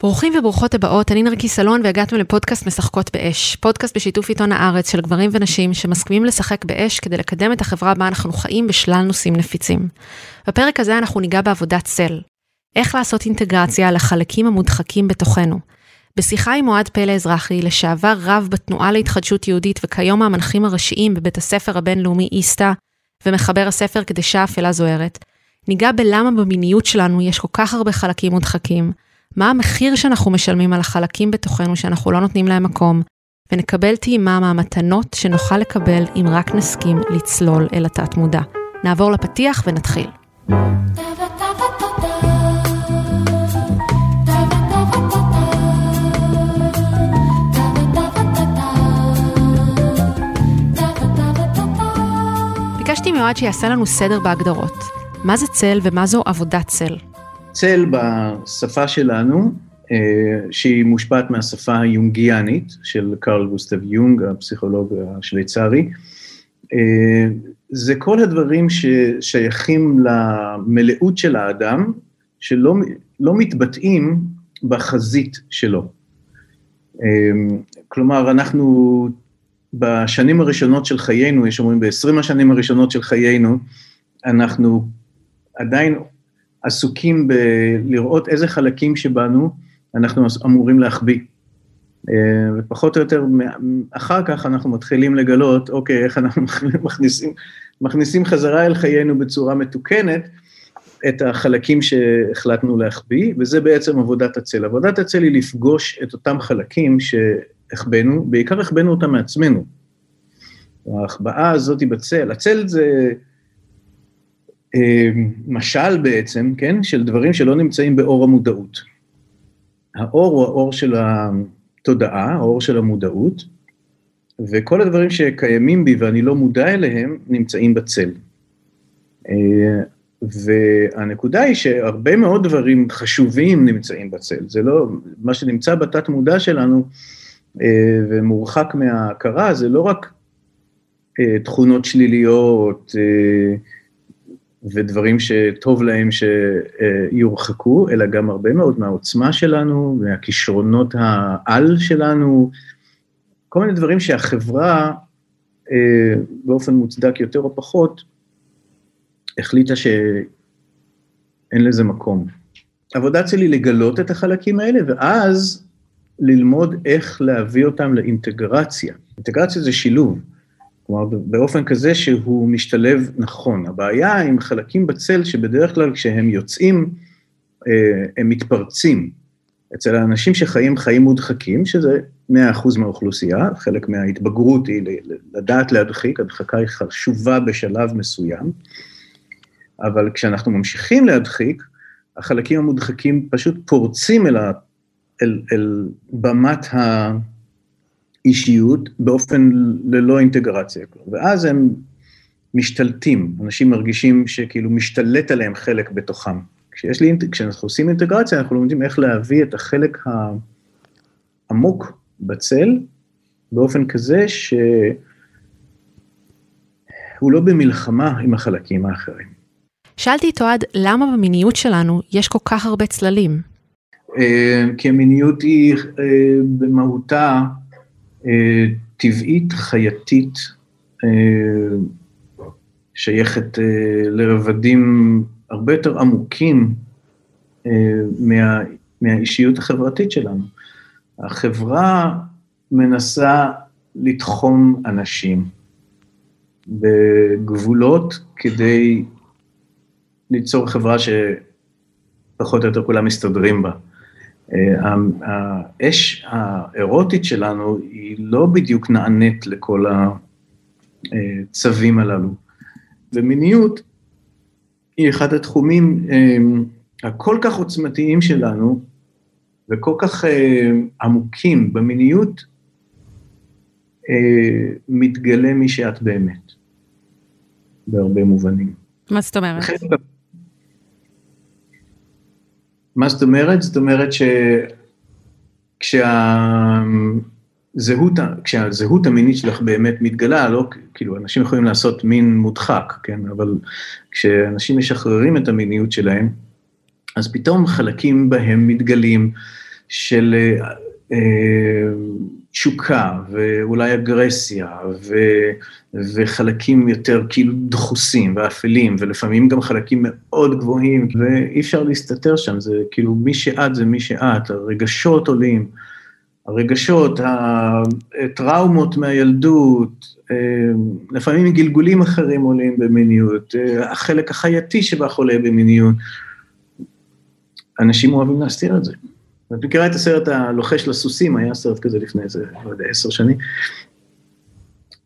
ברוכים וברוכות הבאות, אני נרקיס אלון והגעתם לפודקאסט משחקות באש. פודקאסט בשיתוף עיתון הארץ של גברים ונשים שמסכימים לשחק באש כדי לקדם את החברה בה אנחנו חיים בשלל נושאים נפיצים. בפרק הזה אנחנו ניגע בעבודת צל. איך לעשות אינטגרציה לחלקים המודחקים בתוכנו. בשיחה עם אוהד פלא אזרחי, לשעבר רב בתנועה להתחדשות יהודית וכיום המנחים הראשיים בבית הספר הבינלאומי איסתא, ומחבר הספר קדשה אפלה זוהרת, ניגע בלמה במיניות שלנו יש כל כך הרבה חלקים מודחקים, מה המחיר שאנחנו משלמים על החלקים בתוכנו שאנחנו לא נותנים להם מקום, ונקבל טעימה מהמתנות שנוכל לקבל אם רק נסכים לצלול אל התת מודע. נעבור לפתיח ונתחיל. ביקשתי מיועד שיעשה לנו סדר בהגדרות. מה זה צל ומה זו עבודת צל? צל בשפה שלנו, אה, שהיא מושפעת מהשפה היונגיאנית של קרל גוסטב יונג, הפסיכולוג השוויצרי. אה, זה כל הדברים ששייכים למלאות של האדם, שלא לא מתבטאים בחזית שלו. אה, כלומר, אנחנו בשנים הראשונות של חיינו, יש אומרים ב-20 השנים הראשונות של חיינו, אנחנו עדיין עסוקים בלראות איזה חלקים שבנו אנחנו אמורים להחביא. אה, ופחות או יותר, אחר כך אנחנו מתחילים לגלות, אוקיי, איך אנחנו מכניסים, מכניסים חזרה אל חיינו בצורה מתוקנת את החלקים שהחלטנו להחביא, וזה בעצם עבודת הצל. עבודת הצל היא לפגוש את אותם חלקים שהחבאנו, בעיקר החבאנו אותם מעצמנו. ההחבאה הזאת היא בצל, הצל זה משל בעצם, כן, של דברים שלא נמצאים באור המודעות. האור הוא האור של התודעה, האור של המודעות, וכל הדברים שקיימים בי ואני לא מודע אליהם, נמצאים בצל. אה, והנקודה היא שהרבה מאוד דברים חשובים נמצאים בצל, זה לא, מה שנמצא בתת מודע שלנו אה, ומורחק מההכרה, זה לא רק תכונות שליליות, ודברים שטוב להם שיורחקו, אלא גם הרבה מאוד מהעוצמה שלנו, מהכישרונות העל שלנו, כל מיני דברים שהחברה, אה, באופן מוצדק יותר או פחות, החליטה שאין לזה מקום. עבודה שלי לגלות את החלקים האלה, ואז ללמוד איך להביא אותם לאינטגרציה. אינטגרציה זה שילוב. כלומר, באופן כזה שהוא משתלב נכון. הבעיה עם חלקים בצל, שבדרך כלל כשהם יוצאים, אה, הם מתפרצים. אצל האנשים שחיים חיים מודחקים, שזה 100% מהאוכלוסייה, חלק מההתבגרות היא לדעת להדחיק, הדחקה היא חשובה בשלב מסוים, אבל כשאנחנו ממשיכים להדחיק, החלקים המודחקים פשוט פורצים אל, ה, אל, אל במת ה... אישיות באופן ללא אינטגרציה. ואז הם משתלטים, אנשים מרגישים שכאילו משתלט עליהם חלק בתוכם. כשיש לי, כשאנחנו עושים אינטגרציה, אנחנו לומדים איך להביא את החלק העמוק בצל, באופן כזה שהוא לא במלחמה עם החלקים האחרים. שאלתי את אוהד, למה במיניות שלנו יש כל כך הרבה צללים? אה, כי המיניות היא אה, במהותה טבעית, חייתית, אה, שייכת אה, לרבדים הרבה יותר עמוקים מה, מהאישיות החברתית שלנו. החברה מנסה לתחום אנשים בגבולות כדי ליצור חברה שפחות או יותר כולם מסתדרים בה. אה, האש האירוטית שלנו היא לא בדיוק נענית לכל הצווים הללו. ומיניות היא אחד התחומים אה, הכל כך עוצמתיים שלנו וכל כך אה, עמוקים במיניות, מתגלה מי שאת באמת, בהרבה מובנים. מה זאת אומרת? מה זאת אומרת? זאת אומרת שכשהזהות, כשהזהות המינית שלך באמת מתגלה, לא, כאילו, אנשים יכולים לעשות מין מודחק, כן? אבל כשאנשים משחררים את המיניות שלהם, אז פתאום חלקים בהם מתגלים, של אה, תשוקה ואולי אגרסיה ו, וחלקים יותר כאילו דחוסים ואפלים ולפעמים גם חלקים מאוד גבוהים ואי אפשר להסתתר שם, זה כאילו מי שאת זה מי שאת, הרגשות עולים, הרגשות, הטראומות מהילדות, אה, לפעמים גלגולים אחרים עולים במיניות, אה, החלק החייתי שבה חולה במיניות, אנשים אוהבים להסתיר את זה. את מכירה את הסרט הלוחש לסוסים, היה סרט כזה לפני איזה, לא יודע, עשר שנים.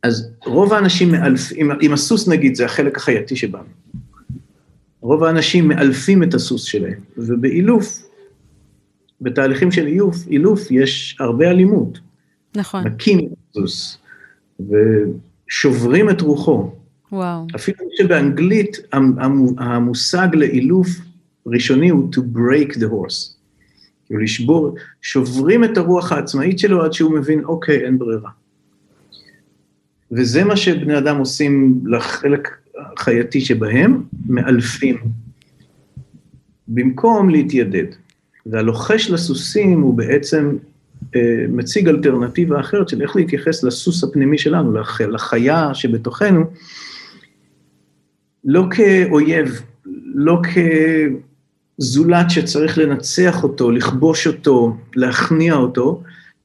אז רוב האנשים מאלפים, אם הסוס נגיד זה החלק החייתי שבנו, רוב האנשים מאלפים את הסוס שלהם, ובאילוף, בתהליכים של אילוף, אילוף יש הרבה אלימות. נכון. נקים את הסוס, ושוברים את רוחו. וואו. אפילו שבאנגלית המושג לאילוף ראשוני הוא to break the horse. כאילו לשבור, שוברים את הרוח העצמאית שלו עד שהוא מבין, אוקיי, אין ברירה. וזה מה שבני אדם עושים לחלק החייתי שבהם, מאלפים, במקום להתיידד. והלוחש לסוסים הוא בעצם אה, מציג אלטרנטיבה אחרת של איך להתייחס לסוס הפנימי שלנו, לח, לחיה שבתוכנו, לא כאויב, לא כ... זולת שצריך לנצח אותו, לכבוש אותו, להכניע אותו,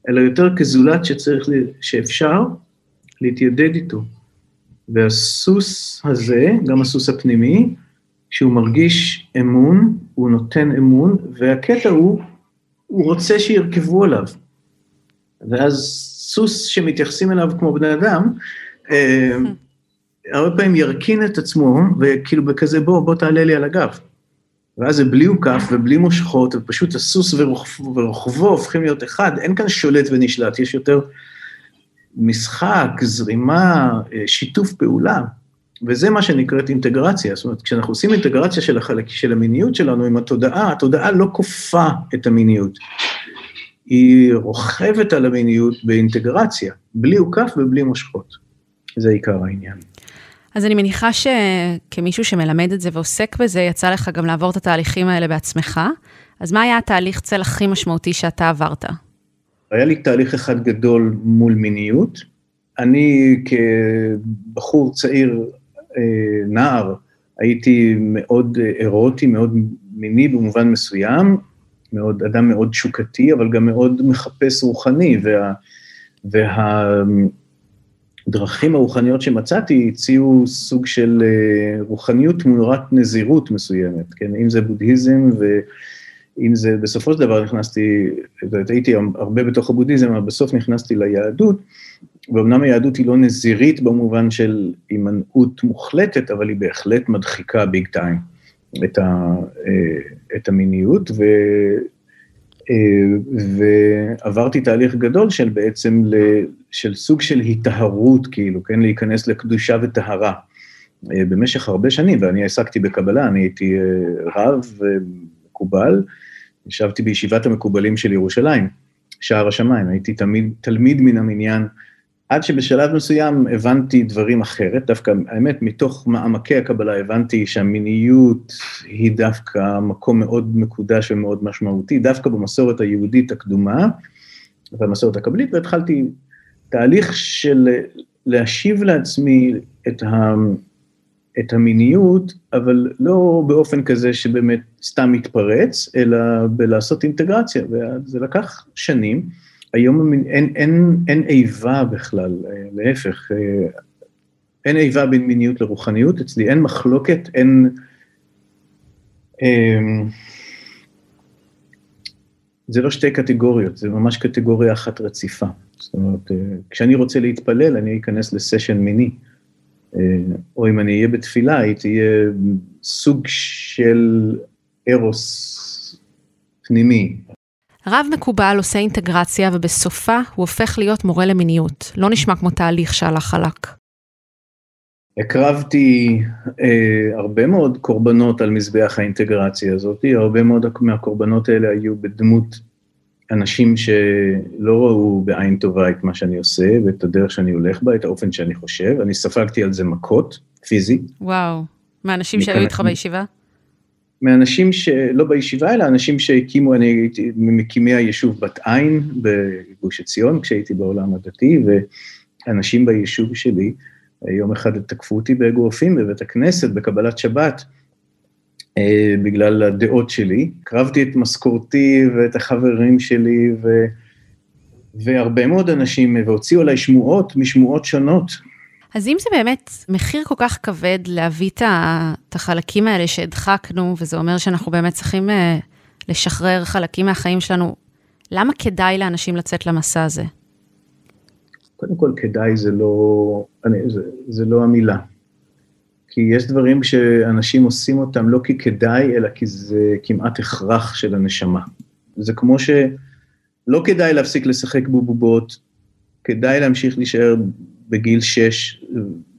אלא יותר כזולת שצריך, שאפשר להתיידד איתו. והסוס הזה, גם הסוס הפנימי, כשהוא מרגיש אמון, הוא נותן אמון, והקטע הוא, הוא רוצה שירכבו עליו. ואז סוס שמתייחסים אליו כמו בני אדם, אה, הרבה פעמים ירכין את עצמו, וכאילו בכזה בוא, בוא תעלה לי על הגב. ואז זה בלי הוקף ובלי מושכות, ופשוט הסוס ורוכבו הופכים להיות אחד, אין כאן שולט ונשלט, יש יותר משחק, זרימה, אה, שיתוף פעולה, וזה מה שנקראת אינטגרציה. זאת אומרת, כשאנחנו עושים אינטגרציה של החלק של המיניות שלנו עם התודעה, התודעה לא כופה את המיניות. היא רוכבת על המיניות באינטגרציה, בלי הוקף ובלי מושכות. זה עיקר העניין. אז אני מניחה שכמישהו שמלמד את זה ועוסק בזה, יצא לך גם לעבור את התהליכים האלה בעצמך. אז מה היה התהליך צל הכי משמעותי שאתה עברת? היה לי תהליך אחד גדול מול מיניות. אני כבחור צעיר, אה, נער, הייתי מאוד אירוטי, מאוד מיני במובן מסוים, מאוד, אדם מאוד תשוקתי, אבל גם מאוד מחפש רוחני, וה... וה הדרכים הרוחניות שמצאתי הציעו סוג של אה, רוחניות תמורת נזירות מסוימת, כן, אם זה בודהיזם ואם זה, בסופו של דבר נכנסתי, הייתי הרבה בתוך הבודהיזם, אבל בסוף נכנסתי ליהדות, ואומנם היהדות היא לא נזירית במובן של הימנעות מוחלטת, אבל היא בהחלט מדחיקה ביג טיים את, ה, אה, את המיניות, ו... אה, ועברתי תהליך גדול של בעצם, של סוג של היטהרות, כאילו, כן, להיכנס לקדושה וטהרה. אה, במשך הרבה שנים, ואני עסקתי בקבלה, אני הייתי אה, רב ומקובל, ישבתי בישיבת המקובלים של ירושלים, שער השמיים, הייתי תמיד, תלמיד מן המניין, עד שבשלב מסוים הבנתי דברים אחרת, דווקא, האמת, מתוך מעמקי הקבלה הבנתי שהמיניות היא דווקא מקום מאוד מקודש ומאוד משמעותי, דווקא במסורת היהודית הקדומה והמסורת הקבלית, והתחלתי תהליך של להשיב לעצמי את, ה, את המיניות, אבל לא באופן כזה שבאמת סתם מתפרץ, אלא בלעשות אינטגרציה, וזה לקח שנים. היום אין, אין, אין איבה בכלל, אה, להפך, אה, אין איבה בין מיניות לרוחניות, אצלי אין מחלוקת, אין... אמ, זה לא שתי קטגוריות, זה ממש קטגוריה אחת רציפה. זאת אומרת, אה, כשאני רוצה להתפלל, אני אכנס לסשן מיני. או אם אני אהיה בתפילה, היא תהיה סוג של ארוס פנימי, רב מקובל עושה אינטגרציה ובסופה הוא הופך להיות מורה למיניות. לא נשמע כמו תהליך שהלך חלק. הקרבתי אה, הרבה מאוד קורבנות על מזבח האינטגרציה הזאת, הרבה מאוד מהקורבנות האלה היו בדמות אנשים שלא ראו בעין טובה את מה שאני עושה ואת הדרך שאני הולך בה, את האופן שאני חושב, אני ספגתי על זה מכות, פיזי. וואו, מהאנשים שהיו איתך בישיבה? מאנשים שלא בישיבה, אלא אנשים שהקימו, אני הייתי ממקימי היישוב בת עין בגוש עציון, כשהייתי בעולם הדתי, ואנשים ביישוב שלי, יום אחד תקפו אותי באגרופים בבית הכנסת, בקבלת שבת, אה, בגלל הדעות שלי. הקרבתי את משכורתי ואת החברים שלי, ו... והרבה מאוד אנשים, והוציאו עליי שמועות משמועות שונות. אז אם זה באמת מחיר כל כך כבד להביא את החלקים האלה שהדחקנו, וזה אומר שאנחנו באמת צריכים אה, לשחרר חלקים מהחיים שלנו, למה כדאי לאנשים לצאת למסע הזה? קודם כל, כדאי זה לא, אני, זה, זה לא המילה. כי יש דברים שאנשים עושים אותם לא כי כדאי, אלא כי זה כמעט הכרח של הנשמה. זה כמו שלא כדאי להפסיק לשחק בובובות, כדאי להמשיך להישאר בגיל שש,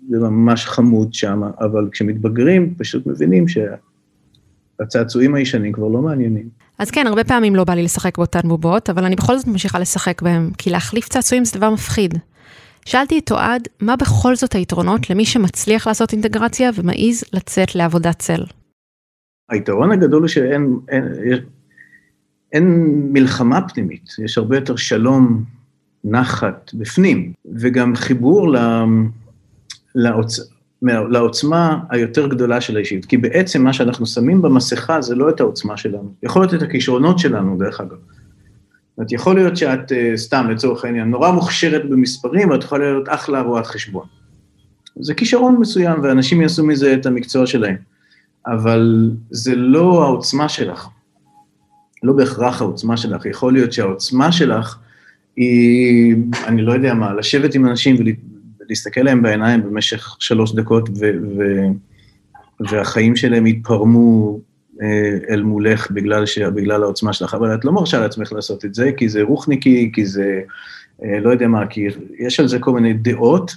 זה ממש חמוד שם, אבל כשמתבגרים פשוט מבינים שהצעצועים הישנים כבר לא מעניינים. אז כן, הרבה פעמים לא בא לי לשחק באותן בובות, אבל אני בכל זאת ממשיכה לשחק בהם, כי להחליף צעצועים זה דבר מפחיד. שאלתי את אוהד, מה בכל זאת היתרונות למי שמצליח לעשות אינטגרציה ומעז לצאת לעבודת צל? היתרון הגדול הוא שאין אין, אין, אין מלחמה פנימית, יש הרבה יותר שלום, נחת בפנים, וגם חיבור לעוצ... לעוצמה היותר גדולה של האישיות. כי בעצם מה שאנחנו שמים במסכה זה לא את העוצמה שלנו, יכול להיות את הכישרונות שלנו, דרך אגב. זאת אומרת, יכול להיות שאת, אה, סתם לצורך העניין, נורא מוכשרת במספרים, ואת יכולה להיות אחלה רואת חשבון. זה כישרון מסוים, ואנשים יעשו מזה את המקצוע שלהם. אבל זה לא העוצמה שלך, לא בהכרח העוצמה שלך. יכול להיות שהעוצמה שלך היא, אני לא יודע מה, לשבת עם אנשים ולהסתכל להם בעיניים במשך שלוש דקות, ו, ו, והחיים שלהם יתפרמו אה, אל מולך בגלל, ש... בגלל העוצמה שלך, אבל את לא מרשה לעצמך לעשות את זה, כי זה רוחניקי, כי זה אה, לא יודע מה, כי יש על זה כל מיני דעות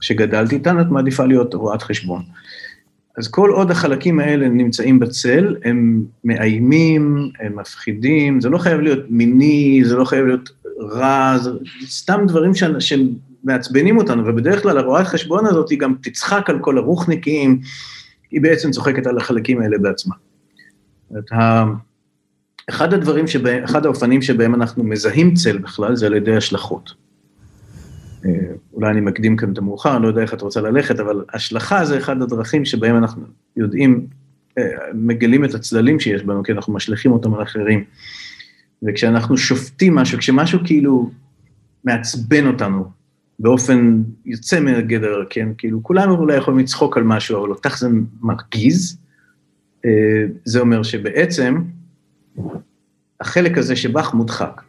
שגדלת איתן, את מעדיפה להיות רואת חשבון. אז כל עוד החלקים האלה נמצאים בצל, הם מאיימים, הם מפחידים, זה לא חייב להיות מיני, זה לא חייב להיות רע, זה סתם דברים שמעצבנים אותנו, ובדרך כלל הרואת חשבון הזאת היא גם תצחק על כל הרוחניקים, היא בעצם צוחקת על החלקים האלה בעצמה. אחד הדברים שבהם, אחד האופנים שבהם אנחנו מזהים צל בכלל, זה על ידי השלכות. אולי אני מקדים כאן את המאוחר, אני לא יודע איך את רוצה ללכת, אבל השלכה זה אחד הדרכים שבהם אנחנו יודעים, אה, מגלים את הצללים שיש בנו, כי אנחנו משליכים אותם על אחרים. וכשאנחנו שופטים משהו, כשמשהו כאילו מעצבן אותנו באופן יוצא מהגדר, כן, כאילו כולנו אולי יכולים לצחוק על משהו, אבל אותך זה מרגיז, אה, זה אומר שבעצם החלק הזה שבך מודחק,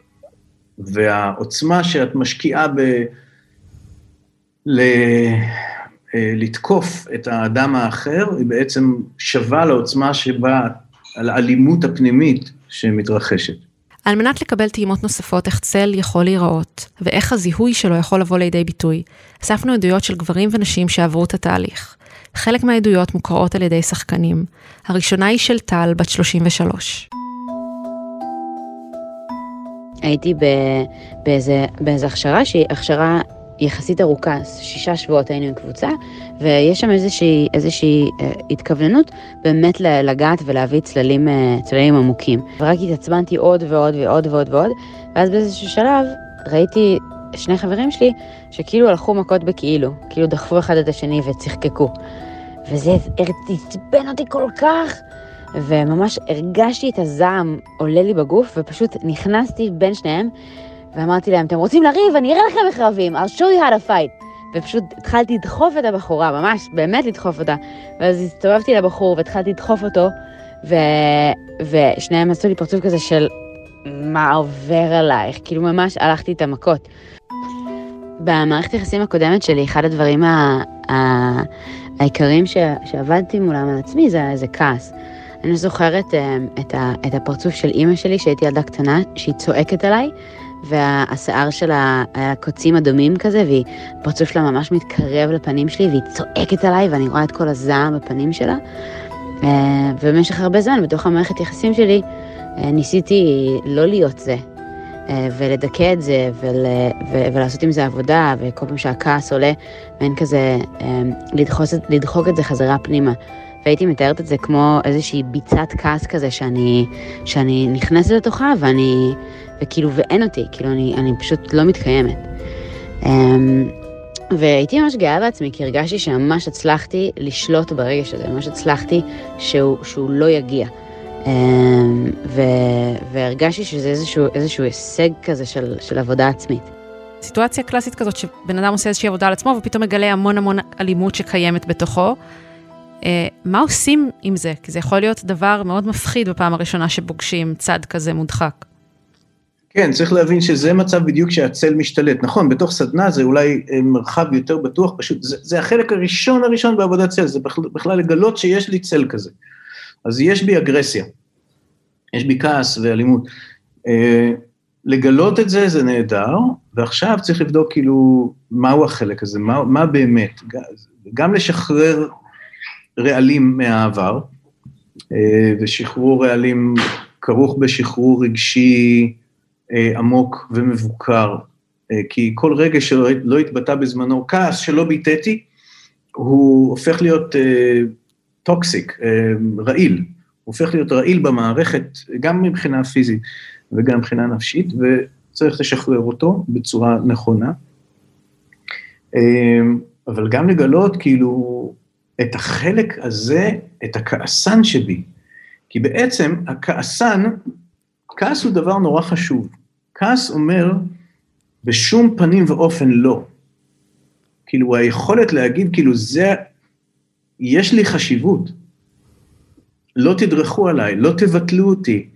והעוצמה שאת משקיעה ב... ל... אה, לתקוף את האדם האחר, היא בעצם שווה לעוצמה שבה, על האלימות הפנימית שמתרחשת. על מנת לקבל טעימות נוספות איך צל יכול להיראות, ואיך הזיהוי שלו יכול לבוא לידי ביטוי, אספנו עדויות של גברים ונשים שעברו את התהליך. חלק מהעדויות מוקראות על ידי שחקנים. הראשונה היא של טל, בת 33. הייתי באיזה, באיזה הכשרה שהיא הכשרה יחסית ארוכה, שישה שבועות היינו עם קבוצה, ויש שם איזושהי, איזושהי אה, התכווננות באמת לגעת ולהביא צללים, אה, צללים עמוקים. ורק התעצבנתי עוד ועוד ועוד ועוד ועוד, ואז באיזשהו שלב ראיתי שני חברים שלי שכאילו הלכו מכות בכאילו, כאילו דחפו אחד את השני וצחקקו. וזה עצבן אותי כל כך, וממש הרגשתי את הזעם עולה לי בגוף, ופשוט נכנסתי בין שניהם, ואמרתי להם, אתם רוצים לריב? אני אראה לכם איך רבים, I'll show you how to fight. ופשוט התחלתי לדחוף את הבחורה, ממש, באמת לדחוף אותה. ואז הסתובבתי לבחור והתחלתי לדחוף אותו, ו... ושניהם עשו לי פרצוף כזה של מה עובר עלייך, כאילו ממש הלכתי את המכות. במערכת היחסים הקודמת שלי, אחד הדברים ה... ה... העיקריים ש... שעבדתי מולם על עצמי זה, זה כעס. אני זוכרת אה, את, ה... את הפרצוף של אימא שלי, שהייתי ילדה קטנה, שהיא צועקת עליי, והשיער שלה היה קוצים אדומים כזה, והפרצוף שלה ממש מתקרב לפנים שלי, והיא צועקת עליי, ואני רואה את כל הזעם בפנים שלה. אה, ובמשך הרבה זמן, בתוך המערכת יחסים שלי, אה, ניסיתי לא להיות זה, אה, ולדכא את זה, ול, ו, ולעשות עם זה עבודה, וכל פעם שהכעס עולה, ואין כזה לדחוס, לדחוק את זה חזרה פנימה. והייתי מתארת את זה כמו איזושהי ביצת כעס כזה שאני, שאני נכנסת לתוכה ואני, וכאילו ואין אותי, כאילו אני, אני פשוט לא מתקיימת. אמ, והייתי ממש גאה בעצמי, כי הרגשתי שממש הצלחתי לשלוט ברגש הזה, ממש הצלחתי שהוא, שהוא לא יגיע. אמ, ו, והרגשתי שזה איזשהו, איזשהו הישג כזה של, של עבודה עצמית. סיטואציה קלאסית כזאת שבן אדם עושה איזושהי עבודה על עצמו ופתאום מגלה המון המון אלימות שקיימת בתוכו. אה, מה עושים עם זה? כי זה יכול להיות דבר מאוד מפחיד בפעם הראשונה שפוגשים צד כזה מודחק. כן, צריך להבין שזה מצב בדיוק שהצל משתלט. נכון, בתוך סדנה זה אולי אה, מרחב יותר בטוח, פשוט זה, זה החלק הראשון הראשון בעבודת צל, זה בכלל, בכלל לגלות שיש לי צל כזה. אז יש בי אגרסיה, יש בי כעס ואלימות. אה, לגלות את זה זה נהדר, ועכשיו צריך לבדוק כאילו מהו החלק הזה, מה, מה באמת, גם לשחרר רעלים מהעבר, אה, ושחרור רעלים כרוך בשחרור רגשי אה, עמוק ומבוקר, אה, כי כל רגע שלא לא התבטא בזמנו כעס שלא ביטאתי, הוא הופך להיות toxic, רעיל, הוא הופך להיות רעיל במערכת, גם מבחינה פיזית וגם מבחינה נפשית, וצריך לשחרר אותו בצורה נכונה. אבל גם לגלות כאילו את החלק הזה, את הכעסן שבי. כי בעצם הכעסן, כעס הוא דבר נורא חשוב. כעס אומר, בשום פנים ואופן לא. כאילו, היכולת להגיד, כאילו, זה, יש לי חשיבות. לא תדרכו עליי, לא תבטלו אותי.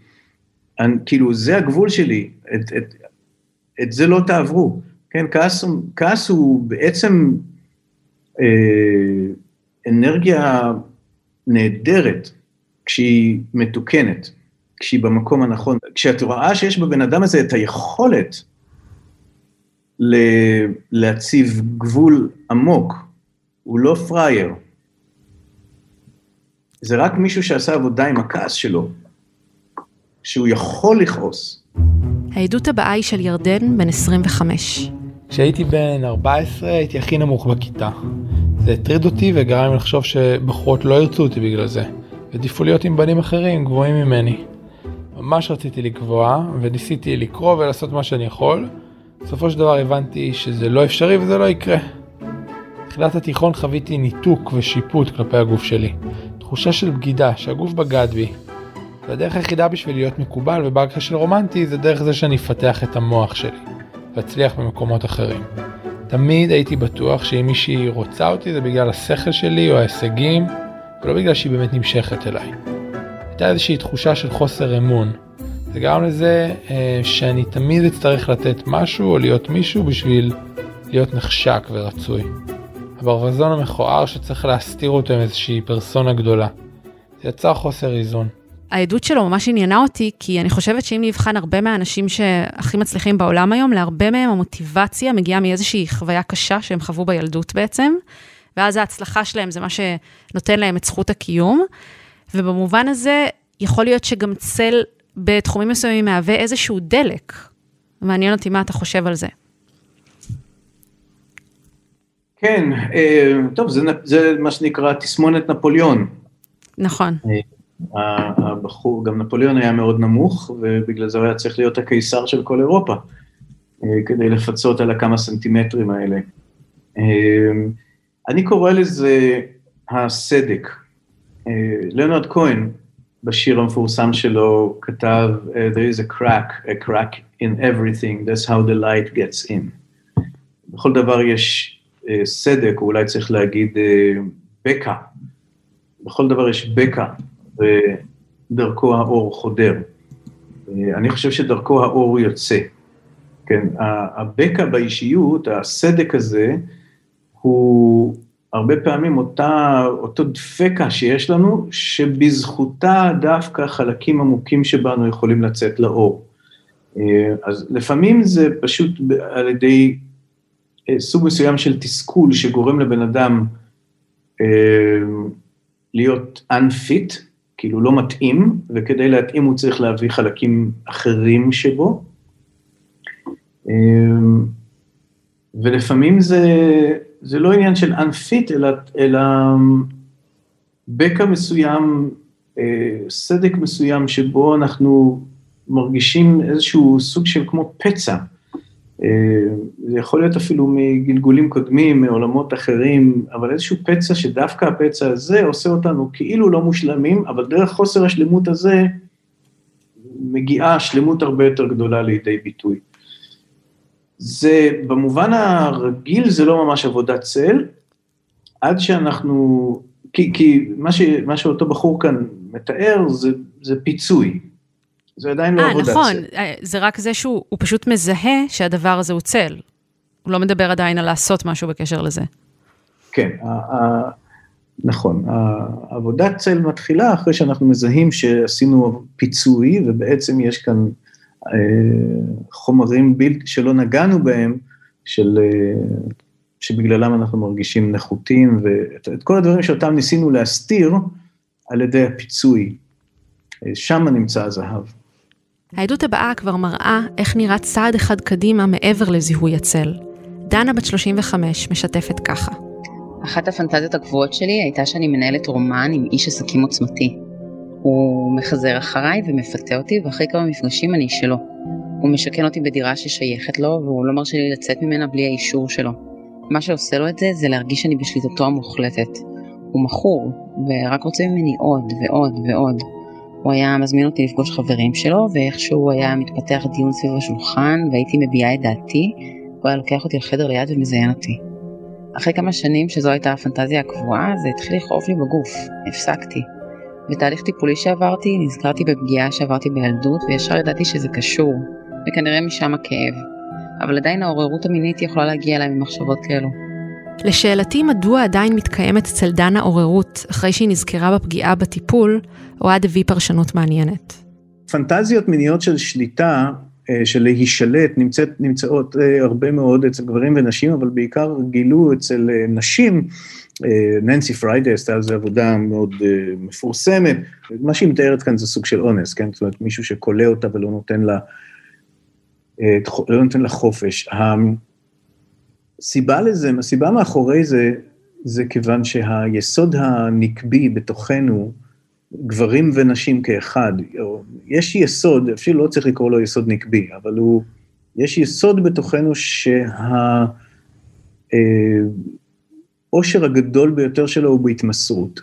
אני, כאילו, זה הגבול שלי, את, את, את זה לא תעברו. כן, כעס, כעס הוא בעצם אה, אנרגיה נהדרת כשהיא מתוקנת, כשהיא במקום הנכון. כשאת רואה שיש בבן אדם הזה את היכולת להציב גבול עמוק, הוא לא פראייר. זה רק מישהו שעשה עבודה עם הכעס שלו, שהוא יכול לכעוס. העדות הבאה היא של ירדן, בן 25. כשהייתי בן 14 הייתי הכי נמוך בכיתה. זה הטריד אותי וגרם לי לחשוב שבחורות לא ירצו אותי בגלל זה, העדיפו להיות עם בנים אחרים גבוהים ממני. ממש רציתי לקבוע וניסיתי לקרוא ולעשות מה שאני יכול. בסופו של דבר הבנתי שזה לא אפשרי וזה לא יקרה. בתחילת התיכון חוויתי ניתוק ושיפוט כלפי הגוף שלי. תחושה של בגידה, שהגוף בגד בי. והדרך היחידה בשביל להיות מקובל ובהרגשה של רומנטי זה דרך זה שאני אפתח את המוח שלי. ואצליח במקומות אחרים. תמיד הייתי בטוח שאם מישהי רוצה אותי זה בגלל השכל שלי או ההישגים, ולא בגלל שהיא באמת נמשכת אליי. הייתה איזושהי תחושה של חוסר אמון. זה גרם לזה אה, שאני תמיד אצטרך לתת משהו או להיות מישהו בשביל להיות נחשק ורצוי. הברווזון המכוער שצריך להסתיר אותו עם איזושהי פרסונה גדולה. זה יצר חוסר איזון. העדות שלו ממש עניינה אותי, כי אני חושבת שאם נבחן הרבה מהאנשים שהכי מצליחים בעולם היום, להרבה מהם המוטיבציה מגיעה מאיזושהי חוויה קשה שהם חוו בילדות בעצם, ואז ההצלחה שלהם זה מה שנותן להם את זכות הקיום. ובמובן הזה, יכול להיות שגם צל בתחומים מסוימים מהווה איזשהו דלק. מעניין אותי מה אתה חושב על זה. כן, אה, טוב, זה, זה מה שנקרא תסמונת נפוליאון. נכון. הבחור, גם נפוליאון היה מאוד נמוך, ובגלל זה הוא היה צריך להיות הקיסר של כל אירופה, אה, כדי לפצות על הכמה סנטימטרים האלה. אה, אני קורא לזה הסדק. אה, ליאונרד כהן, בשיר המפורסם שלו, כתב, There is a crack, a crack in everything, that's how the light gets in. בכל דבר יש סדק, או אולי צריך להגיד בקע. בכל דבר יש בקע, ודרכו האור חודר. אני חושב שדרכו האור יוצא. כן, הבקע באישיות, הסדק הזה, הוא הרבה פעמים אותה, אותו דפקה שיש לנו, שבזכותה דווקא חלקים עמוקים שבנו יכולים לצאת לאור. אז לפעמים זה פשוט על ידי אה, סוג מסוים של תסכול שגורם לבן אדם אה, להיות unfit, כאילו לא מתאים, וכדי להתאים הוא צריך להביא חלקים אחרים שבו. אמ, ולפעמים זה, זה לא עניין של unfit, אלא, אלא בקע מסוים, סדק מסוים שבו אנחנו מרגישים איזשהו סוג של כמו פצע. זה יכול להיות אפילו מגלגולים קודמים, מעולמות אחרים, אבל איזשהו פצע שדווקא הפצע הזה עושה אותנו כאילו לא מושלמים, אבל דרך חוסר השלמות הזה מגיעה שלמות הרבה יותר גדולה לידי ביטוי. זה, במובן הרגיל זה לא ממש עבודת צל, עד שאנחנו, כי, כי מה, ש, מה שאותו בחור כאן מתאר זה, זה פיצוי, זה עדיין לא 아, אה, עבודת נכון. צל. נכון, זה רק זה שהוא פשוט מזהה שהדבר הזה הוא צל. הוא לא מדבר עדיין על לעשות משהו בקשר לזה. כן, נכון. עבודת צל מתחילה אחרי שאנחנו מזהים שעשינו פיצוי, ובעצם יש כאן אה, חומרים בלתי, שלא נגענו בהם, של, אה, שבגללם אנחנו מרגישים נחותים, ואת כל הדברים שאותם ניסינו להסתיר על ידי הפיצוי. אה, שם נמצא הזהב. העדות הבאה כבר מראה איך נראה צעד אחד קדימה מעבר לזיהוי הצל. דנה בת 35 משתפת ככה. אחת הפנטזיות הקבועות שלי הייתה שאני מנהלת רומן עם איש עסקים עוצמתי. הוא מחזר אחריי ומפתה אותי, ואחרי כמה מפגשים אני שלו. הוא משכן אותי בדירה ששייכת לו, והוא לא מרשה לי לצאת ממנה בלי האישור שלו. מה שעושה לו את זה, זה להרגיש שאני בשליטתו המוחלטת. הוא מכור, ורק רוצה ממני עוד ועוד ועוד. הוא היה מזמין אותי לפגוש חברים שלו, ואיכשהו היה מתפתח דיון סביב השולחן, והייתי מביעה את דעתי, הוא היה לוקח אותי לחדר ליד ומזיין אותי. אחרי כמה שנים שזו הייתה הפנטזיה הקבועה, זה התחיל לכאוב לי בגוף, הפסקתי. בתהליך טיפולי שעברתי, נזכרתי בפגיעה שעברתי בילדות, וישר ידעתי שזה קשור, וכנראה משם הכאב. אבל עדיין העוררות המינית יכולה להגיע אליי ממחשבות כאלו. לשאלתי מדוע עדיין מתקיימת אצל דנה עוררות אחרי שהיא נזכרה בפגיעה בטיפול, אוהד הביא פרשנות מעניינת. פנטזיות מיניות של שליטה, אה, של להישלט, נמצאת, נמצאות אה, הרבה מאוד אצל גברים ונשים, אבל בעיקר גילו אצל אה, נשים, ננסי פריידי עשתה על זה עבודה מאוד מפורסמת, מה שהיא מתארת כאן זה סוג של אונס, כן? זאת אומרת, מישהו שכולא אותה ולא נותן לה, לא נותן לה חופש. הסיבה לזה, הסיבה מאחורי זה, זה כיוון שהיסוד הנקבי בתוכנו, גברים ונשים כאחד, יש יסוד, אפילו לא צריך לקרוא לו יסוד נקבי, אבל הוא, יש יסוד בתוכנו שהאושר אה, הגדול ביותר שלו הוא בהתמסרות.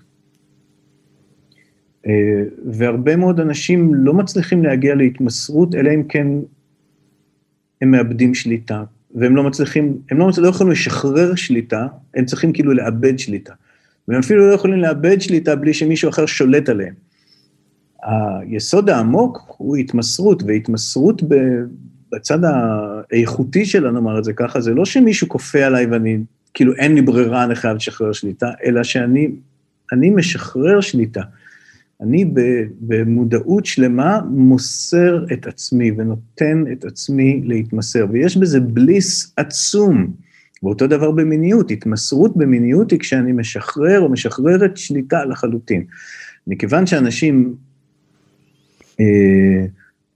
אה, והרבה מאוד אנשים לא מצליחים להגיע להתמסרות, אלא אם כן הם מאבדים שליטה. והם לא מצליחים, הם לא, לא יכולים לשחרר שליטה, הם צריכים כאילו לאבד שליטה. והם אפילו לא יכולים לאבד שליטה בלי שמישהו אחר שולט עליהם. היסוד העמוק הוא התמסרות, והתמסרות בצד האיכותי שלה, נאמר את זה ככה, זה לא שמישהו כופה עליי ואני, כאילו אין לי ברירה, אני חייב לשחרר שליטה, אלא שאני אני משחרר שליטה. אני במודעות שלמה מוסר את עצמי ונותן את עצמי להתמסר, ויש בזה בליס עצום. ואותו דבר במיניות, התמסרות במיניות היא כשאני משחרר או משחררת שליטה לחלוטין. מכיוון שאנשים אה,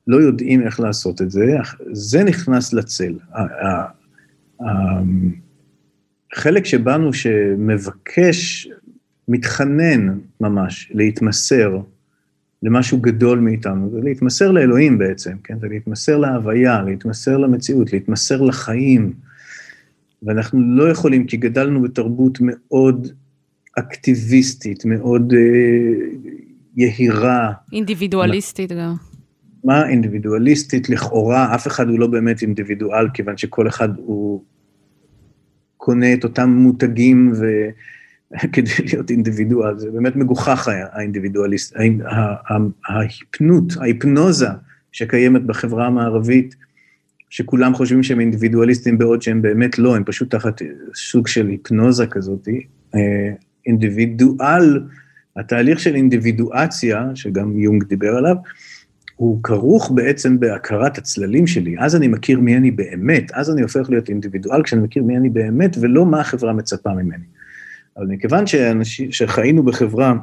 לא יודעים איך לעשות את זה, זה נכנס לצל. החלק שבנו שמבקש מתחנן ממש להתמסר למשהו גדול מאיתנו, זה להתמסר לאלוהים בעצם, כן? זה להתמסר להוויה, להתמסר למציאות, להתמסר לחיים. ואנחנו לא יכולים, כי גדלנו בתרבות מאוד אקטיביסטית, מאוד אה, יהירה. אינדיבידואליסטית גם. מה אינדיבידואליסטית? לכאורה, אף אחד הוא לא באמת אינדיבידואל, כיוון שכל אחד הוא קונה את אותם מותגים ו... כדי להיות אינדיבידואל, זה באמת מגוחך האינדיבידואליסט, ההיפנות, ההיפנוזה שקיימת בחברה המערבית, שכולם חושבים שהם אינדיבידואליסטים בעוד שהם באמת לא, הם פשוט תחת סוג של היפנוזה כזאת. אה, אינדיבידואל, התהליך של אינדיבידואציה, שגם יונג דיבר עליו, הוא כרוך בעצם בהכרת הצללים שלי, אז אני מכיר מי אני באמת, אז אני הופך להיות אינדיבידואל כשאני מכיר מי אני באמת, ולא מה החברה מצפה ממני. אבל מכיוון שאנשים, שחיינו בחברה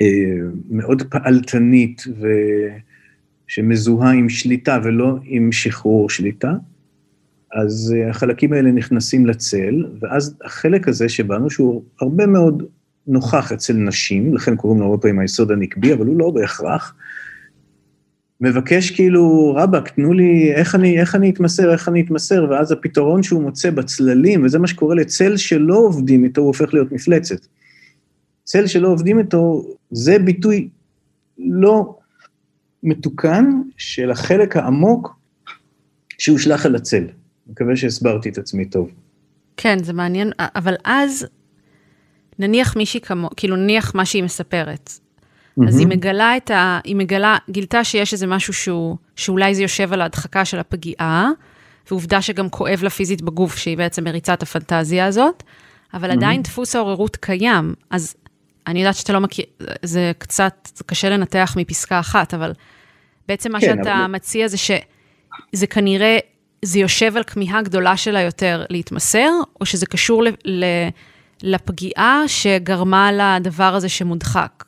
אה, מאוד פעלתנית ושמזוהה עם שליטה ולא עם שחרור שליטה, אז אה, החלקים האלה נכנסים לצל, ואז החלק הזה שבנו, שהוא הרבה מאוד נוכח אצל נשים, לכן קוראים לו הרבה פעמים היסוד הנקבי, אבל הוא לא בהכרח. מבקש כאילו, רבאק, תנו לי, איך אני, איך אני אתמסר, איך אני אתמסר, ואז הפתרון שהוא מוצא בצללים, וזה מה שקורה לצל שלא עובדים איתו, הוא הופך להיות מפלצת. צל שלא עובדים איתו, זה ביטוי לא מתוקן של החלק העמוק שהושלך אל הצל. מקווה שהסברתי את עצמי טוב. כן, זה מעניין, אבל אז, נניח מישהי כמו, כאילו נניח מה שהיא מספרת. Mm-hmm. אז היא מגלה את ה... היא מגלה, גילתה שיש איזה משהו שהוא, שאולי זה יושב על ההדחקה של הפגיעה, ועובדה שגם כואב לה פיזית בגוף, שהיא בעצם מריצה את הפנטזיה הזאת, אבל mm-hmm. עדיין דפוס העוררות קיים, אז אני יודעת שאתה לא מכיר, זה קצת, זה קשה לנתח מפסקה אחת, אבל בעצם מה כן, שאתה אבל... מציע זה שזה כנראה, זה יושב על כמיהה גדולה שלה יותר להתמסר, או שזה קשור ל, ל, לפגיעה שגרמה לדבר הזה שמודחק?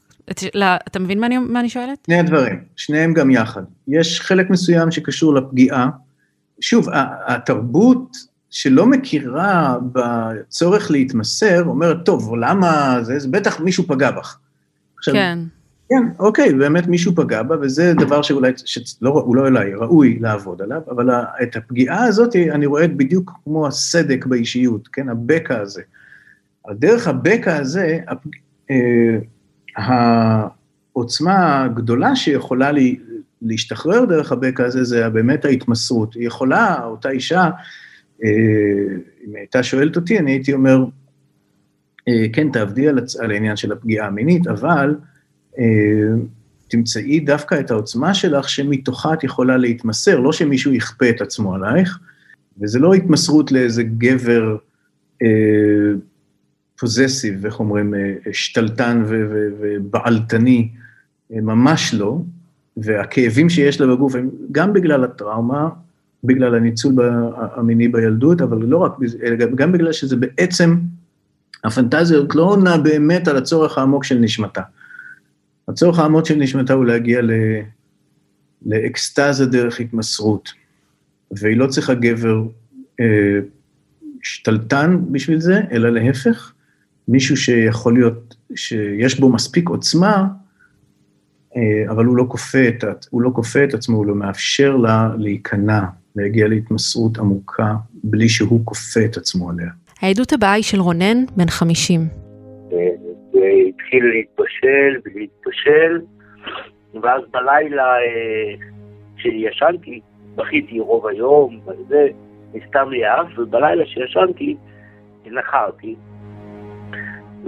אתה מבין מה אני, מה אני שואלת? שני הדברים, שניהם גם יחד. יש חלק מסוים שקשור לפגיעה. שוב, התרבות שלא מכירה בצורך להתמסר, אומרת, טוב, למה זה, זה בטח מישהו פגע בך. עכשיו, כן. כן, אוקיי, באמת מישהו פגע בה, וזה דבר שאולי, שלא, הוא לא אולי, ראוי לעבוד עליו, אבל את הפגיעה הזאת אני רואה בדיוק כמו הסדק באישיות, כן, הבקע הזה. דרך הבקע הזה, הפג... אה, העוצמה הגדולה שיכולה לי, להשתחרר דרך הבקע הזה, זה באמת ההתמסרות. היא יכולה, אותה אישה, אה, אם הייתה שואלת אותי, אני הייתי אומר, אה, כן, תעבדי על, על העניין של הפגיעה המינית, אבל אה, תמצאי דווקא את העוצמה שלך שמתוכה את יכולה להתמסר, לא שמישהו יכפה את עצמו עלייך, וזה לא התמסרות לאיזה גבר פוזסיב, איך אומרים, שתלטן ובעלתני, ממש לא, והכאבים שיש לה בגוף הם גם בגלל הטראומה, בגלל הניצול המיני בילדות, אבל לא רק, אלא גם בגלל שזה בעצם, הפנטזיה הזאת לא עונה באמת על הצורך העמוק של נשמתה. הצורך העמוק של נשמתה הוא להגיע ל, לאקסטזה דרך התמסרות, והיא לא צריכה גבר אה, שתלטן בשביל זה, אלא להפך, מישהו שיכול להיות, שיש בו מספיק עוצמה, אה, אבל הוא לא כופה את, הוא לא כופה את עצמו, הוא לא מאפשר לה להיכנע להגיע להתמסרות עמוקה בלי שהוא כופה את עצמו עליה. העדות הבאה היא של רונן, בן 50. זה התחיל להתבשל ולהתבשל, ואז בלילה אה, כשישנתי, בכיתי רוב היום, וזה, נסתם לי האף, ובלילה כשישנתי, נחרתי.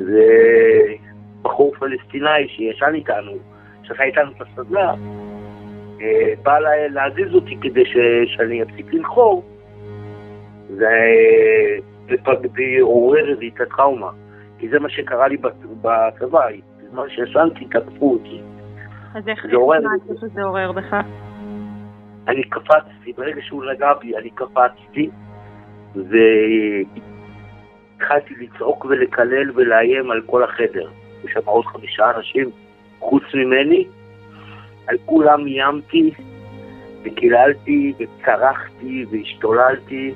זה בחור פלסטיני שישן איתנו, שעשה איתנו את הסדנה, אה, בא להזיז אותי כדי ש... שאני אפסיק לנחור, ועורר לי את הטראומה. כי זה מה שקרה לי בצבא, בזמן שישנתי תקפו אותי. אז איך נשמעת שזה עורר בך? אני קפצתי, ברגע שהוא נגע בי, אני קפצתי, והתחלתי לצעוק ולקלל ולאיים על כל החדר. יש שם עוד חמישה אנשים חוץ ממני, על כולם איימתי, וקיללתי, וצרחתי, והשתוללתי,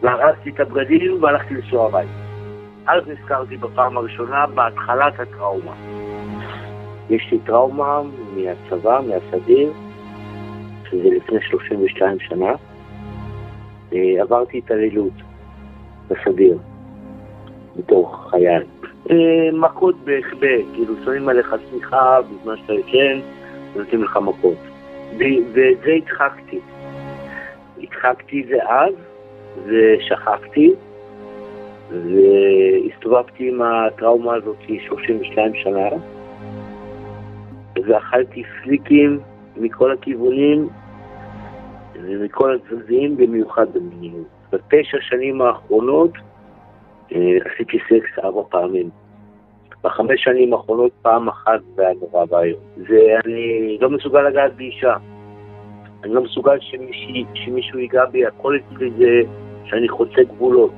והרסתי את הבגדים והלכתי לנסוע הביתה. אז נזכרתי בפעם הראשונה בהתחלת הטראומה. יש לי טראומה מהצבא, מהסדיר, שזה לפני 32 שנה. אה, עברתי התעללות בסדיר, בתור חייל. אה, מכות בהחבא, כאילו שמים עליך שמיכה בזמן שאתה ישן, נותנים לך מכות. ואת זה הדחקתי. הדחקתי זה אז, ושכחתי, והסתובבתי עם הטראומה הזאת 32 שנה, ואכלתי פליקים מכל הכיוונים ומכל הצדדים, במיוחד במיניות. בתשע שנים האחרונות עשיתי סקס ארבע פעמים. בחמש שנים האחרונות פעם אחת זה היה נורא ואיום. זה, אני לא מסוגל לגעת באישה. אני לא מסוגל שמישהו, שמישהו ייגע בי, הכל אצלי זה שאני חוצה גבולות.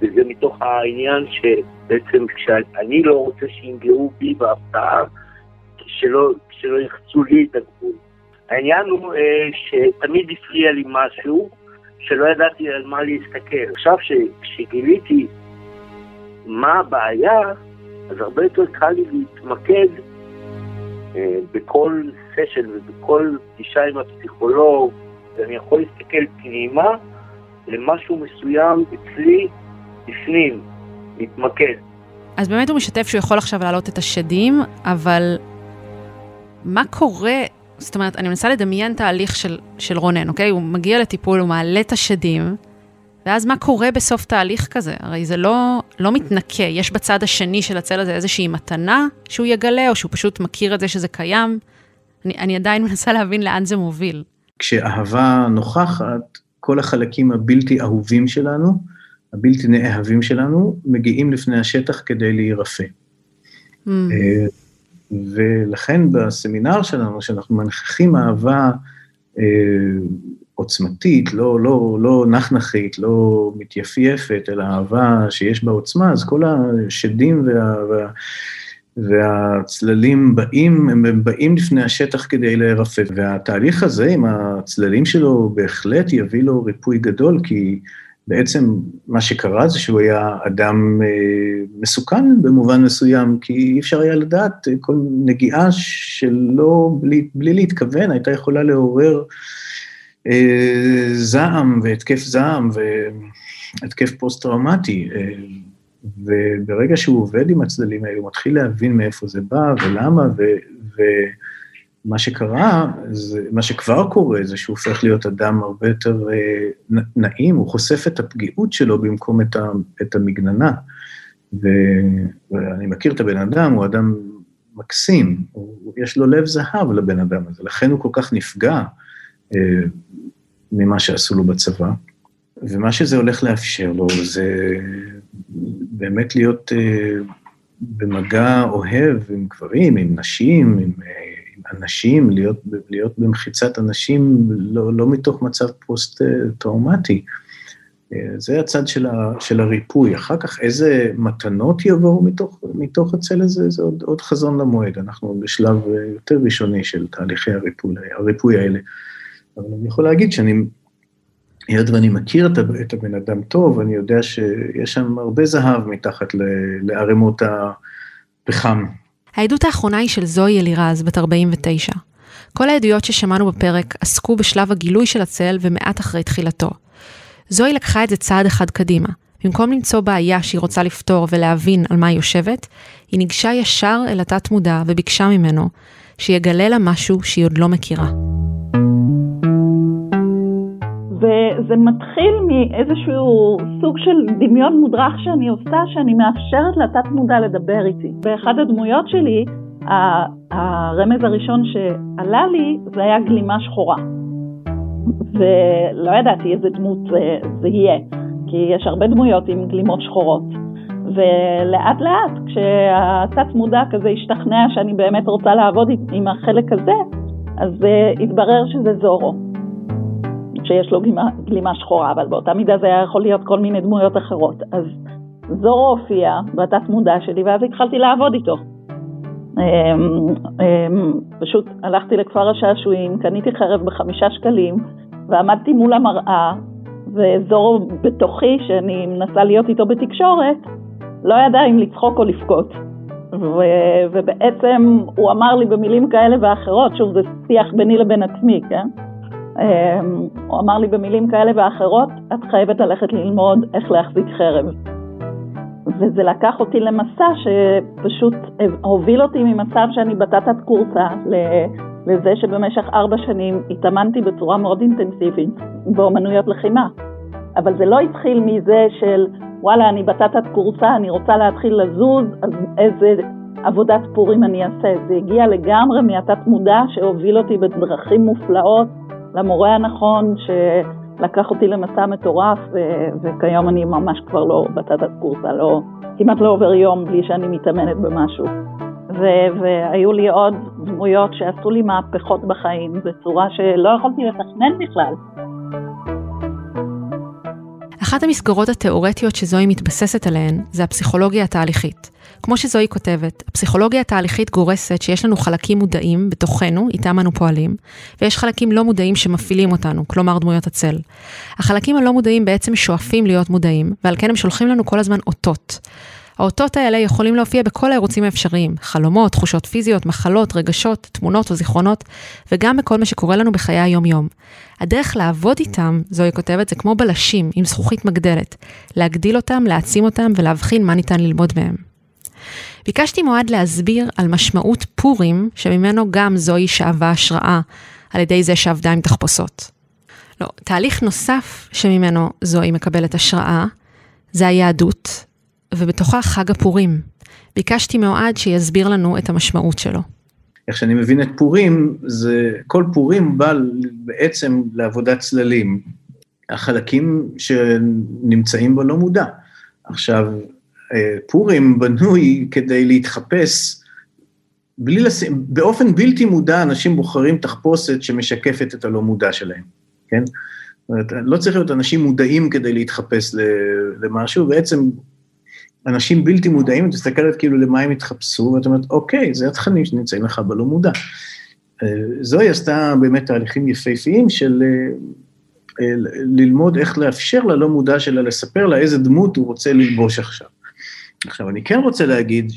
וזה מתוך העניין שבעצם כשאני לא רוצה שינגעו בי בהפתעה, שלא, שלא יחצו לי את הגבול. העניין הוא אה, שתמיד הפריע לי משהו שלא ידעתי על מה להסתכל. עכשיו, כשגיליתי מה הבעיה, אז הרבה יותר קל לי להתמקד אה, בכל סשן ובכל פגישה עם הפסיכולוג, ואני יכול להסתכל פנימה למשהו מסוים אצלי בפנים, להתמקד. אז באמת הוא משתף שהוא יכול עכשיו להעלות את השדים, אבל מה קורה, זאת אומרת, אני מנסה לדמיין תהליך של, של רונן, אוקיי? הוא מגיע לטיפול, הוא מעלה את השדים, ואז מה קורה בסוף תהליך כזה? הרי זה לא, לא מתנקה, יש בצד השני של הצל הזה איזושהי מתנה שהוא יגלה, או שהוא פשוט מכיר את זה שזה קיים. אני, אני עדיין מנסה להבין לאן זה מוביל. כשאהבה נוכחת, כל החלקים הבלתי אהובים שלנו, הבלתי נאהבים שלנו, מגיעים לפני השטח כדי להירפא. Mm. ולכן בסמינר שלנו, שאנחנו מנכיחים אהבה אה, עוצמתית, לא, לא, לא נחנחית, לא מתייפייפת, אלא אהבה שיש בה עוצמה, אז כל השדים וה, וה, והצללים באים, הם באים לפני השטח כדי להירפא. והתהליך הזה עם הצללים שלו בהחלט יביא לו ריפוי גדול, כי בעצם מה שקרה זה שהוא היה אדם אה, מסוכן במובן מסוים, כי אי אפשר היה לדעת, כל נגיעה שלא, בלי, בלי להתכוון, הייתה יכולה לעורר אה, זעם והתקף זעם והתקף פוסט-טראומטי. אה, וברגע שהוא עובד עם הצדדים האלה, הוא מתחיל להבין מאיפה זה בא ולמה, ו, ומה שקרה, זה, מה שכבר קורה, זה שהוא הופך להיות אדם הרבה יותר אה, נעים, הוא חושף את הפגיעות שלו במקום את, ה, את המגננה. ו, ואני מכיר את הבן אדם, הוא אדם מקסים, הוא, יש לו לב זהב לבן אדם הזה, לכן הוא כל כך נפגע אה, ממה שעשו לו בצבא. ומה שזה הולך לאפשר לו זה באמת להיות uh, במגע אוהב עם גברים, עם נשים, עם, עם אנשים, להיות, להיות במחיצת אנשים לא, לא מתוך מצב פוסט-טראומטי. Uh, זה הצד של, ה, של הריפוי. אחר כך איזה מתנות יבואו מתוך, מתוך הצל הזה, זה עוד, עוד חזון למועד. אנחנו בשלב יותר ראשוני של תהליכי הריפוי, הריפוי האלה. אבל אני יכול להגיד שאני היות ואני מכיר את הבן אדם טוב, אני יודע שיש שם הרבה זהב מתחת לערימות הפחם. העדות האחרונה היא של זוהי אלירז, בת 49. כל העדויות ששמענו בפרק עסקו בשלב הגילוי של הצל ומעט אחרי תחילתו. זוהי לקחה את זה צעד אחד קדימה. במקום למצוא בעיה שהיא רוצה לפתור ולהבין על מה היא יושבת, היא ניגשה ישר אל התת מודע וביקשה ממנו שיגלה לה משהו שהיא עוד לא מכירה. וזה מתחיל מאיזשהו סוג של דמיון מודרך שאני עושה, שאני מאפשרת לתת מודע לדבר איתי. באחד הדמויות שלי, הרמז הראשון שעלה לי זה היה גלימה שחורה. ולא ידעתי איזה דמות זה, זה יהיה, כי יש הרבה דמויות עם גלימות שחורות. ולאט לאט, כשהתת מודע כזה השתכנע שאני באמת רוצה לעבוד עם החלק הזה, אז uh, התברר שזה זורו. שיש לו גלימה, גלימה שחורה, אבל באותה מידה זה היה יכול להיות כל מיני דמויות אחרות. אז זורו הופיע בתת מודע שלי, ואז התחלתי לעבוד איתו. אמ, אמ, פשוט הלכתי לכפר השעשועים, קניתי חרב בחמישה שקלים, ועמדתי מול המראה, וזורו בתוכי, שאני מנסה להיות איתו בתקשורת, לא ידע אם לצחוק או לבכות. ו- ובעצם הוא אמר לי במילים כאלה ואחרות, שוב, זה שיח ביני לבין עצמי, כן? אמ, הוא אמר לי במילים כאלה ואחרות, את חייבת ללכת ללמוד איך להחזיק חרב. וזה לקח אותי למסע שפשוט הוביל אותי ממצב שאני בתת קורסה לזה שבמשך ארבע שנים התאמנתי בצורה מאוד אינטנסיבית באומנויות לחימה. אבל זה לא התחיל מזה של וואלה, אני בתת קורסה, אני רוצה להתחיל לזוז, אז איזה עבודת פורים אני אעשה. זה הגיע לגמרי מהתת מודע שהוביל אותי בדרכים מופלאות למורה הנכון, שלקח אותי למסע מטורף, ו- וכיום אני ממש כבר לא בתת קורסה, לא, כמעט לא עובר יום בלי שאני מתאמנת במשהו. ו- והיו לי עוד דמויות שעשו לי מהפכות בחיים בצורה שלא יכולתי לתכנן בכלל. אחת המסגרות התאורטיות שזוהי מתבססת עליהן זה הפסיכולוגיה התהליכית. כמו שזוהי כותבת, הפסיכולוגיה התהליכית גורסת שיש לנו חלקים מודעים בתוכנו, איתם אנו פועלים, ויש חלקים לא מודעים שמפעילים אותנו, כלומר דמויות הצל. החלקים הלא מודעים בעצם שואפים להיות מודעים, ועל כן הם שולחים לנו כל הזמן אותות. האותות האלה יכולים להופיע בכל הערוצים האפשריים, חלומות, תחושות פיזיות, מחלות, רגשות, תמונות או זיכרונות, וגם בכל מה שקורה לנו בחיי היום-יום. הדרך לעבוד איתם, זוהי כותבת, זה כמו בלשים עם זכוכית מגדלת, להגדיל אותם, להעצים אותם ולהבחין מה ניתן ללמוד מהם. ביקשתי מועד להסביר על משמעות פורים, שממנו גם זוהי שאבה השראה, על ידי זה שעבדה עם תחפושות. לא, תהליך נוסף שממנו זוהי מקבלת השראה, זה היהדות, ובתוכה חג הפורים. ביקשתי מאוהד שיסביר לנו את המשמעות שלו. איך שאני מבין את פורים, זה, כל פורים בא בעצם לעבודת צללים. החלקים שנמצאים בו לא מודע. עכשיו, פורים בנוי כדי להתחפש, בלי לשים, באופן בלתי מודע אנשים בוחרים תחפושת שמשקפת את הלא מודע שלהם, כן? זאת אומרת, לא צריך להיות אנשים מודעים כדי להתחפש למשהו, בעצם אנשים בלתי מודעים, את מסתכלת כאילו למה הם התחפשו, ואת אומרת, אוקיי, זה התכנים שנמצאים לך בלא מודע. אה, זוהי עשתה באמת תהליכים יפהפיים של אה, אה, ללמוד איך לאפשר ללא מודע שלה, לספר לה איזה דמות הוא רוצה ללבוש עכשיו. עכשיו, אני כן רוצה להגיד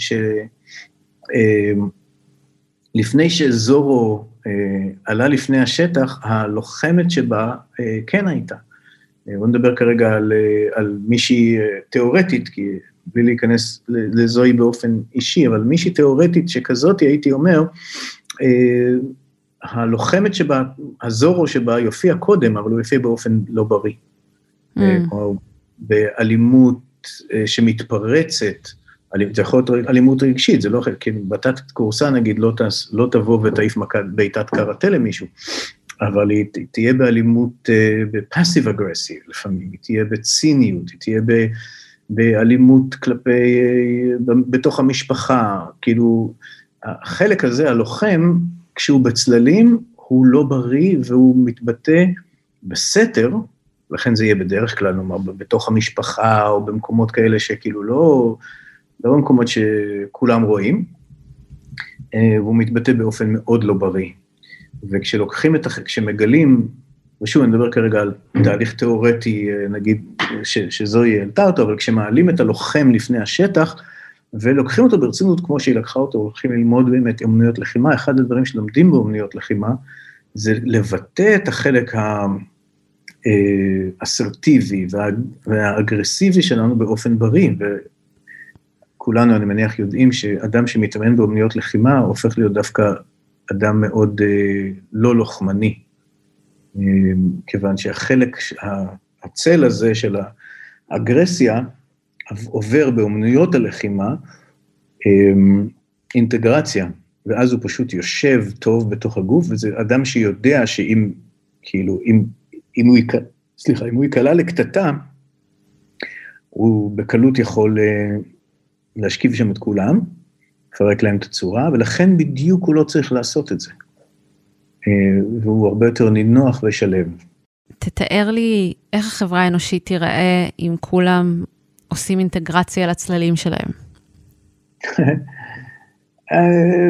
שלפני שזורו עלה לפני השטח, הלוחמת שבה כן הייתה. בואו נדבר כרגע על, על מישהי תיאורטית, כי בלי להיכנס לזוהי באופן אישי, אבל מישהי תיאורטית שכזאתי, הייתי אומר, אה, הלוחמת שבה, הזורו שבה יופיע קודם, אבל הוא יופיע באופן לא בריא. Mm. אה, כלומר, באלימות אה, שמתפרצת, זה יכול להיות אלימות רגשית, זה לא, כי בתת קורסה נגיד לא, תס, לא תבוא ותעיף בעיטת קראטה למישהו, אבל היא תהיה באלימות, בפאסיב אגרסיב לפעמים, היא תהיה בציניות, היא תהיה ב... באלימות כלפי, בתוך המשפחה, כאילו, החלק הזה, הלוחם, כשהוא בצללים, הוא לא בריא והוא מתבטא בסתר, לכן זה יהיה בדרך כלל, נאמר, בתוך המשפחה או במקומות כאלה שכאילו לא, לא במקומות שכולם רואים, אה, והוא מתבטא באופן מאוד לא בריא. וכשלוקחים את, כשמגלים ושוב, אני מדבר כרגע על תהליך תיאורטי, אה, נגיד, ש, שזוהי העלתה אותו, אבל כשמעלים את הלוחם לפני השטח, ולוקחים אותו ברצינות כמו שהיא לקחה אותו, הולכים ללמוד באמת אמנויות לחימה, אחד הדברים שלומדים באמנויות לחימה, זה לבטא את החלק האסרטיבי אה, והאגרסיבי שלנו באופן בריא, וכולנו, אני מניח, יודעים שאדם שמתאמן באמנויות לחימה הופך להיות דווקא אדם מאוד אה, לא לוחמני. כיוון שהחלק, הצל הזה של האגרסיה עובר באומנויות הלחימה אינטגרציה, ואז הוא פשוט יושב טוב בתוך הגוף, וזה אדם שיודע שאם, כאילו, אם, אם הוא ייקלע, סליחה, אם הוא ייקלע לקטטה, הוא בקלות יכול אה, להשכיב שם את כולם, לפרק להם את הצורה, ולכן בדיוק הוא לא צריך לעשות את זה. אה, והוא הרבה יותר נינוח ושלם. תתאר לי איך החברה האנושית תיראה אם כולם עושים אינטגרציה לצללים שלהם. אה,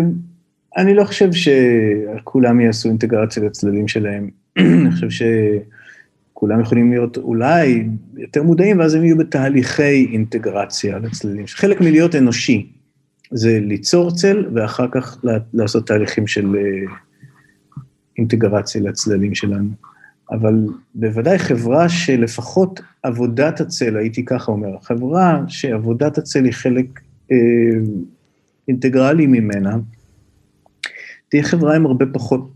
אני לא חושב שכולם יעשו אינטגרציה לצללים שלהם. אני חושב שכולם יכולים להיות אולי יותר מודעים, ואז הם יהיו בתהליכי אינטגרציה לצללים. חלק מלהיות אנושי זה ליצור צל, ואחר כך לעשות תהליכים של אה, אינטגרציה לצללים שלנו. אבל בוודאי חברה שלפחות עבודת הצל, הייתי ככה אומר, חברה שעבודת הצל היא חלק אה, אינטגרלי ממנה, תהיה חברה עם הרבה פחות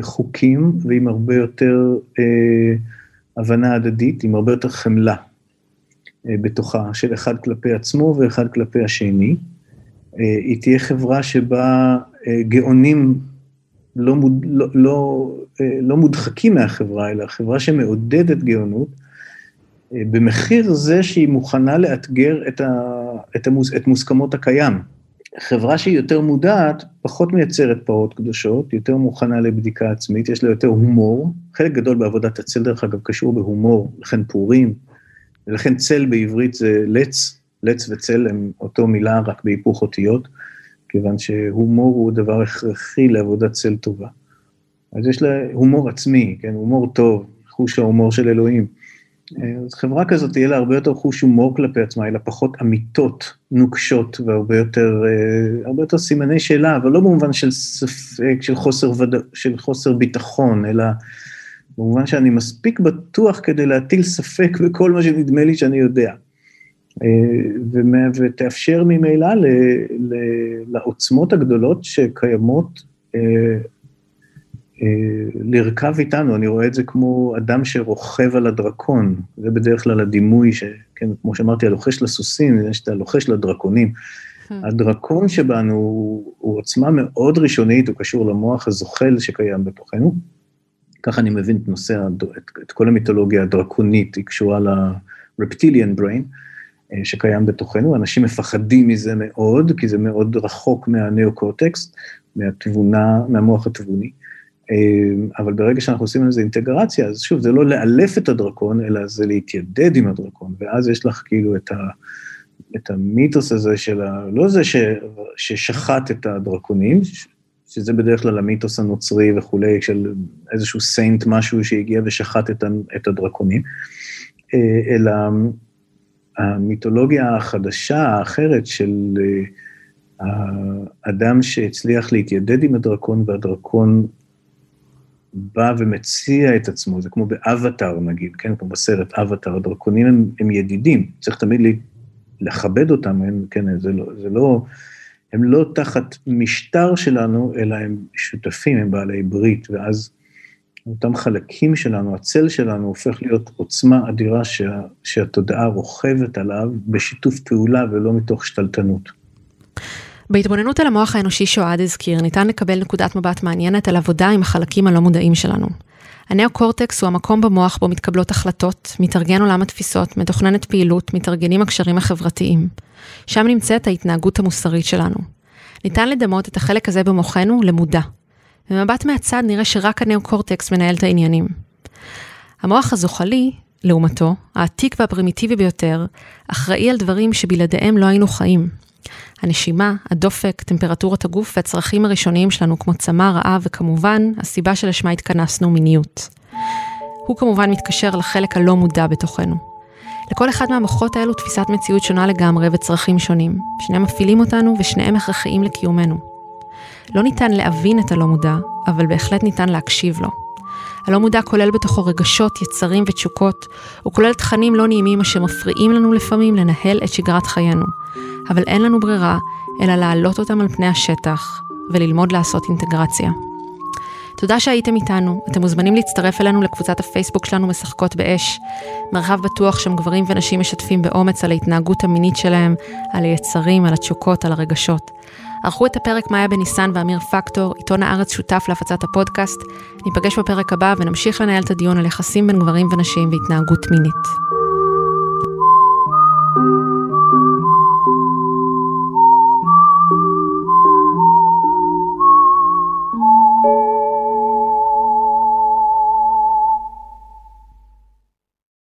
חוקים ועם הרבה יותר אה, הבנה הדדית, עם הרבה יותר חמלה אה, בתוכה, של אחד כלפי עצמו ואחד כלפי השני. אה, היא תהיה חברה שבה אה, גאונים לא, מוד, לא, לא, אה, לא מודחקים מהחברה, אלא חברה שמעודדת גאונות, אה, במחיר זה שהיא מוכנה לאתגר את, ה, את, המוס, את מוסכמות הקיים. חברה שהיא יותר מודעת, פחות מייצרת פרות קדושות, יותר מוכנה לבדיקה עצמית, יש לה יותר הומור. חלק גדול בעבודת הצל, דרך אגב, קשור בהומור, לכן פורים, ולכן צל בעברית זה לץ, לץ וצל הם אותו מילה, רק בהיפוך אותיות. כיוון שהומור הוא דבר הכרחי לעבודת צל טובה. אז יש לה הומור עצמי, כן, הומור טוב, חוש ההומור של אלוהים. אז חברה כזאת תהיה לה הרבה יותר חוש הומור כלפי עצמה, לה פחות אמיתות, נוקשות והרבה יותר, אה, הרבה יותר סימני שאלה, אבל לא במובן של ספק, של חוסר, וד... של חוסר ביטחון, אלא במובן שאני מספיק בטוח כדי להטיל ספק בכל מה שנדמה לי שאני יודע. אה, ותאפשר ממילא לעוצמות הגדולות שקיימות אה, אה, לרכב איתנו, אני רואה את זה כמו אדם שרוכב על הדרקון, זה בדרך כלל הדימוי, ש, כן, כמו שאמרתי, הלוחש לסוסים, יש את הלוחש לדרקונים. Hmm. הדרקון שבנו הוא, הוא עוצמה מאוד ראשונית, הוא קשור למוח הזוחל שקיים בתוכנו. ככה אני מבין את נושא, את, את כל המיתולוגיה הדרקונית, היא קשורה ל-reptilian brain. אה, שקיים בתוכנו, אנשים מפחדים מזה מאוד, כי זה מאוד רחוק מהניאו-קורטקסט, מהתבונה, מהמוח התבוני. אה, אבל ברגע שאנחנו עושים לזה אינטגרציה, אז שוב, זה לא לאלף את הדרקון, אלא זה להתיידד עם הדרקון, ואז יש לך כאילו את, ה, את המיתוס הזה של ה... לא זה ש, ששחט את הדרקונים, שזה בדרך כלל המיתוס הנוצרי וכולי, של איזשהו סיינט משהו שהגיע ושחט את, את הדרקונים, אה, אלא המיתולוגיה החדשה, האחרת, של האדם אה, שהצליח להתיידד עם הדרקון, והדרקון בא ומציע את עצמו, זה כמו באבטאר נגיד, כן, כמו בסרט אבטאר, הדרקונים הם, הם ידידים, צריך תמיד לכבד אותם, הם, כן, זה לא, זה לא, הם לא תחת משטר שלנו, אלא הם שותפים, הם בעלי ברית, ואז אותם חלקים שלנו, הצל שלנו הופך להיות עוצמה אדירה שה, שהתודעה רוכבת עליו בשיתוף פעולה ולא מתוך שתלטנות. בהתבוננות על המוח האנושי שאוהד הזכיר, ניתן לקבל נקודת מבט מעניינת על עבודה עם החלקים הלא מודעים שלנו. הנאו-קורטקס הוא המקום במוח בו מתקבלות החלטות, מתארגן עולם התפיסות, מתוכננת פעילות, מתארגנים הקשרים החברתיים. שם נמצאת ההתנהגות המוסרית שלנו. ניתן לדמות את החלק הזה במוחנו למודע, במבט מהצד נראה שרק הנאו-קורטקס מנהל את העניינים. המוח הזוחלי, לעומתו, העתיק והפרימיטיבי ביותר, אחראי על דברים שבלעדיהם לא היינו חיים. הנשימה, הדופק, טמפרטורת הגוף והצרכים הראשוניים שלנו כמו צמא, רעב וכמובן, הסיבה שלשמה התכנסנו מיניות. הוא כמובן מתקשר לחלק הלא מודע בתוכנו. לכל אחד מהמוחות האלו תפיסת מציאות שונה לגמרי וצרכים שונים. שניהם מפעילים אותנו ושניהם הכרחיים לקיומנו. לא ניתן להבין את הלא מודע, אבל בהחלט ניתן להקשיב לו. הלא מודע כולל בתוכו רגשות, יצרים ותשוקות, הוא כולל תכנים לא נעימים אשר מפריעים לנו לפעמים לנהל את שגרת חיינו. אבל אין לנו ברירה, אלא להעלות אותם על פני השטח, וללמוד לעשות אינטגרציה. תודה שהייתם איתנו, אתם מוזמנים להצטרף אלינו לקבוצת הפייסבוק שלנו משחקות באש, מרחב בטוח שם גברים ונשים משתפים באומץ על ההתנהגות המינית שלהם, על היצרים, על התשוקות, על הרגשות. ערכו את הפרק מאיה בניסן ואמיר פקטור, עיתון הארץ שותף להפצת הפודקאסט. ניפגש בפרק הבא ונמשיך לנהל את הדיון על יחסים בין גברים ונשים והתנהגות מינית.